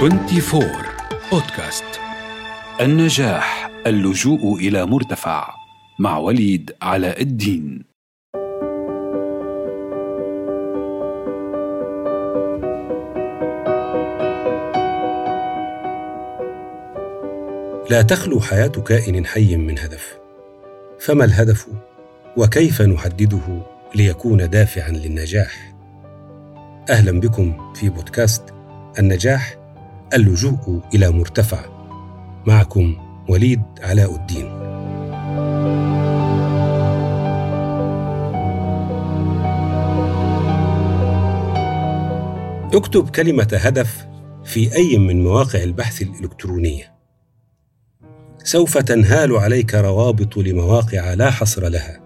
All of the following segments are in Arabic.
24 بودكاست النجاح اللجوء إلى مرتفع مع وليد علاء الدين. لا تخلو حياة كائن حي من هدف. فما الهدف؟ وكيف نحدده ليكون دافعا للنجاح؟ أهلا بكم في بودكاست النجاح اللجوء إلى مرتفع. معكم وليد علاء الدين. اكتب كلمة هدف في أي من مواقع البحث الإلكترونية. سوف تنهال عليك روابط لمواقع لا حصر لها.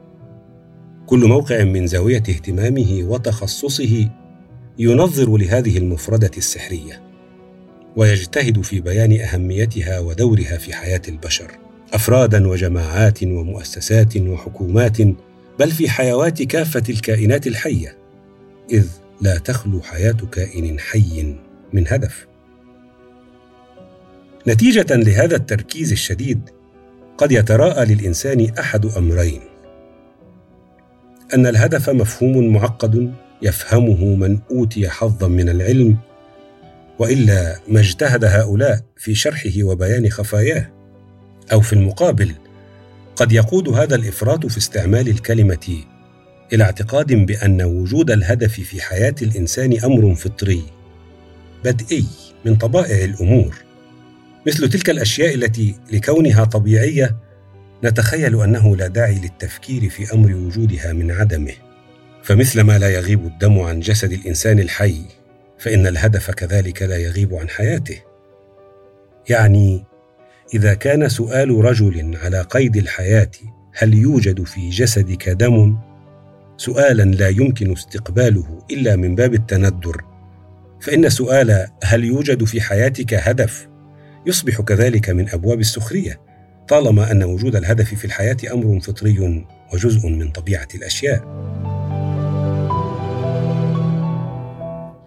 كل موقع من زاوية اهتمامه وتخصصه ينظر لهذه المفردة السحرية. ويجتهد في بيان أهميتها ودورها في حياة البشر أفرادا وجماعات ومؤسسات وحكومات بل في حيوات كافة الكائنات الحية إذ لا تخلو حياة كائن حي من هدف. نتيجة لهذا التركيز الشديد قد يتراءى للإنسان أحد أمرين أن الهدف مفهوم معقد يفهمه من أوتي حظا من العلم وإلا ما اجتهد هؤلاء في شرحه وبيان خفاياه. أو في المقابل قد يقود هذا الإفراط في استعمال الكلمة إلى اعتقاد بأن وجود الهدف في حياة الإنسان أمر فطري بدئي من طبائع الأمور. مثل تلك الأشياء التي لكونها طبيعية نتخيل أنه لا داعي للتفكير في أمر وجودها من عدمه. فمثل ما لا يغيب الدم عن جسد الإنسان الحي فإن الهدف كذلك لا يغيب عن حياته. يعني إذا كان سؤال رجل على قيد الحياة هل يوجد في جسدك دم؟ سؤالا لا يمكن استقباله إلا من باب التندر. فإن سؤال هل يوجد في حياتك هدف؟ يصبح كذلك من أبواب السخرية طالما أن وجود الهدف في الحياة أمر فطري وجزء من طبيعة الأشياء.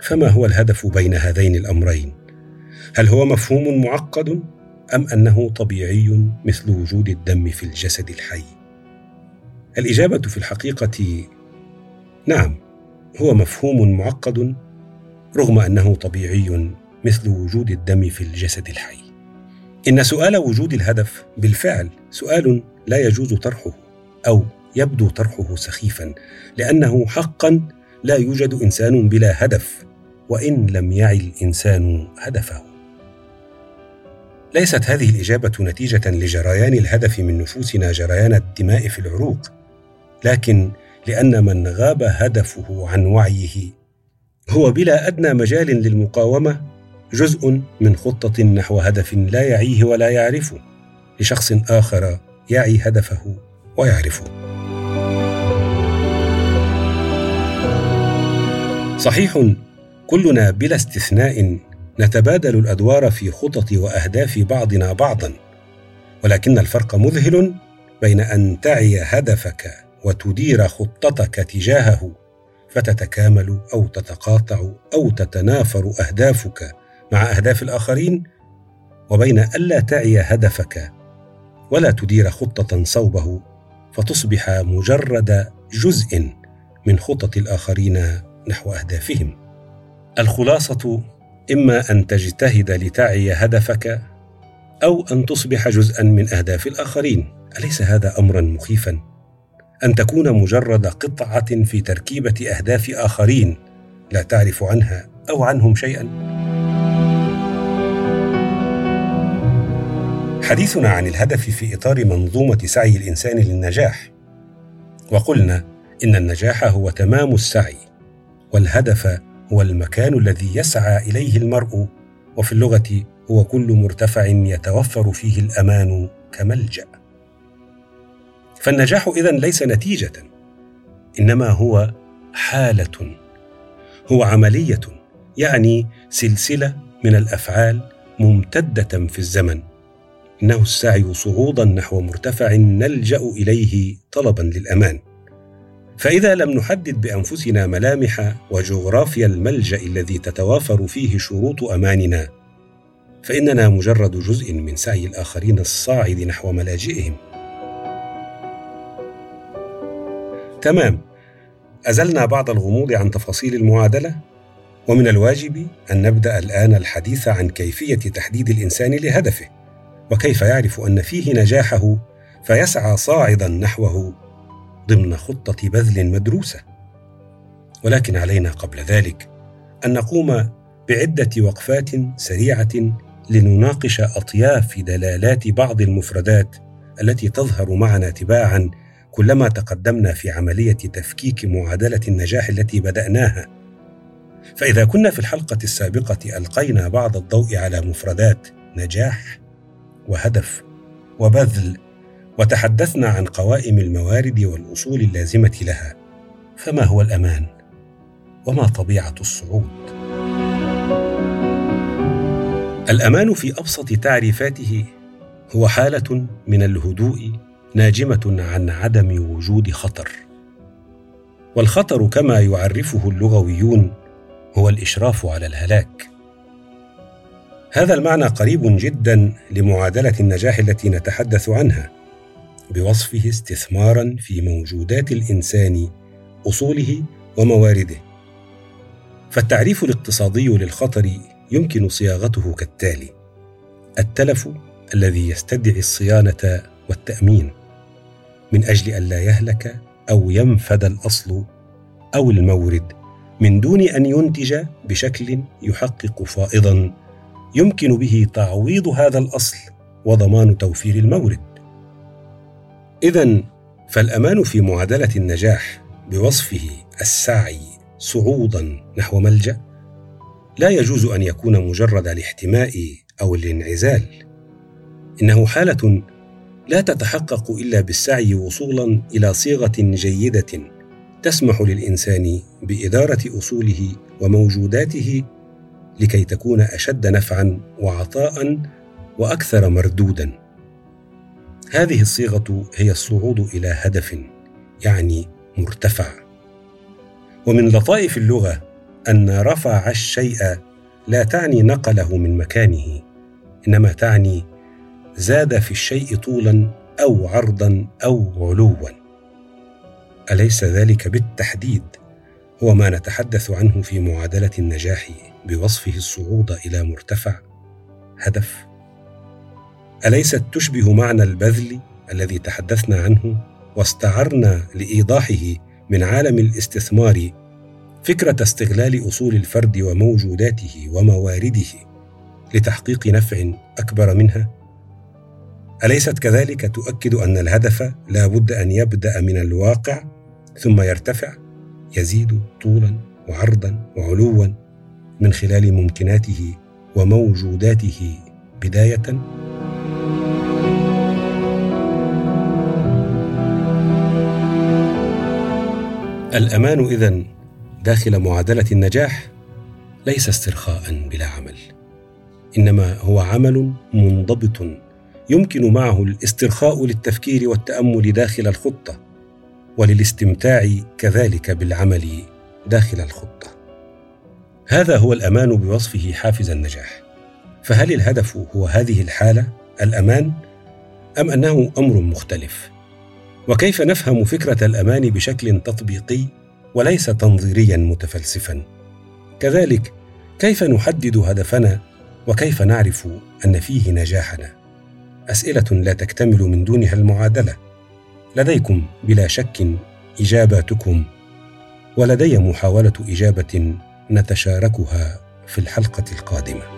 فما هو الهدف بين هذين الأمرين؟ هل هو مفهوم معقد أم أنه طبيعي مثل وجود الدم في الجسد الحي؟ الإجابة في الحقيقة نعم هو مفهوم معقد رغم أنه طبيعي مثل وجود الدم في الجسد الحي. إن سؤال وجود الهدف بالفعل سؤال لا يجوز طرحه أو يبدو طرحه سخيفا لأنه حقا لا يوجد إنسان بلا هدف. وإن لم يعي الإنسان هدفه. ليست هذه الإجابة نتيجة لجريان الهدف من نفوسنا جريان الدماء في العروق لكن لأن من غاب هدفه عن وعيه هو بلا أدنى مجال للمقاومة جزء من خطة نحو هدف لا يعيه ولا يعرفه لشخص آخر يعي هدفه ويعرفه. صحيح كلنا بلا استثناء نتبادل الأدوار في خطط وأهداف بعضنا بعضا. ولكن الفرق مذهل بين أن تعي هدفك وتدير خطتك تجاهه فتتكامل أو تتقاطع أو تتنافر أهدافك مع أهداف الآخرين وبين الا تعي هدفك ولا تدير خطة صوبه فتصبح مجرد جزء من خطط الآخرين نحو أهدافهم. الخلاصة إما أن تجتهد لتعي هدفك أو أن تصبح جزءا من أهداف الآخرين. أليس هذا امرا مخيفا؟ أن تكون مجرد قطعة في تركيبة أهداف آخرين لا تعرف عنها أو عنهم شيئا. حديثنا عن الهدف في إطار منظومة سعي الإنسان للنجاح. وقلنا إن النجاح هو تمام السعي والهدف هو المكان الذي يسعى إليه المرء. وفي اللغة هو كل مرتفع يتوفر فيه الأمان كملجأ. فالنجاح إذن ليس نتيجة إنما هو حالة. هو عملية يعني سلسلة من الأفعال ممتدة في الزمن. إنه السعي صعودا نحو مرتفع نلجأ إليه طلبا للأمان. فإذا لم نحدد بأنفسنا ملامح وجغرافيا الملجأ الذي تتوافر فيه شروط أماننا فإننا مجرد جزء من سعي الآخرين الصاعد نحو ملاجئهم. تمام. أزلنا بعض الغموض عن تفاصيل المعادلة ومن الواجب أن نبدأ الآن الحديث عن كيفية تحديد الإنسان لهدفه وكيف يعرف أن فيه نجاحه فيسعى صاعدا نحوه. ضمن خطة بذل مدروسة. ولكن علينا قبل ذلك أن نقوم بعدة وقفات سريعة لنناقش أطياف دلالات بعض المفردات التي تظهر معنا تباعا كلما تقدمنا في عملية تفكيك معادلة النجاح التي بدأناها. فإذا كنا في الحلقة السابقة ألقينا بعض الضوء على مفردات نجاح وهدف وبذل وتحدثنا عن قوائم الموارد والأصول اللازمة لها. فما هو الأمان؟ وما طبيعة الصعود؟ الأمان في أبسط تعريفاته هو حالة من الهدوء ناجمة عن عدم وجود خطر. والخطر كما يعرفه اللغويون هو الإشراف على الهلاك. هذا المعنى قريب جدا لمعادلة النجاح التي نتحدث عنها. بوصفه استثمارا في موجودات الإنسان أصوله وموارده. فالتعريف الاقتصادي للخطر يمكن صياغته كالتالي التلف الذي يستدعي الصيانة والتأمين من أجل الا يهلك أو ينفد الأصل أو المورد من دون أن ينتج بشكل يحقق فائضا يمكن به تعويض هذا الأصل وضمان توفير المورد. اذا فالأمان في معادلة النجاح بوصفه السعي صعودا نحو ملجأ لا يجوز أن يكون مجرد الاحتماء أو الانعزال. إنه حالة لا تتحقق إلا بالسعي وصولا إلى صيغة جيدة تسمح للإنسان بإدارة أصوله وموجوداته لكي تكون أشد نفعا وعطاء وأكثر مردودا. هذه الصيغة هي الصعود إلى هدف يعني مرتفع. ومن لطائف اللغة أن رفع الشيء لا تعني نقله من مكانه إنما تعني زاد في الشيء طولا أو عرضا أو علوا. أليس ذلك بالتحديد؟ هو ما نتحدث عنه في معادلة النجاح بوصفه الصعود إلى مرتفع هدف. أليست تشبه معنى البذل الذي تحدثنا عنه واستعرنا لإيضاحه من عالم الاستثمار فكرة استغلال أصول الفرد وموجوداته وموارده لتحقيق نفع أكبر منها؟ أليست كذلك تؤكد أن الهدف لا بد أن يبدأ من الواقع ثم يرتفع يزيد طولا وعرضا وعلوا من خلال ممكناته وموجوداته بداية؟ الأمان إذن داخل معادلة النجاح ليس استرخاء بلا عمل إنما هو عمل منضبط يمكن معه الاسترخاء للتفكير والتأمل داخل الخطة وللاستمتاع كذلك بالعمل داخل الخطة. هذا هو الأمان بوصفه حافز النجاح. فهل الهدف هو هذه الحالة الأمان أم أنه أمر مختلف؟ وكيف نفهم فكرة الأمان بشكل تطبيقي وليس تنظيريا متفلسفا؟ كذلك كيف نحدد هدفنا وكيف نعرف أن فيه نجاحنا؟ أسئلة لا تكتمل من دونها المعادلة. لديكم بلا شك إجاباتكم ولدي محاولة إجابة نتشاركها في الحلقة القادمة.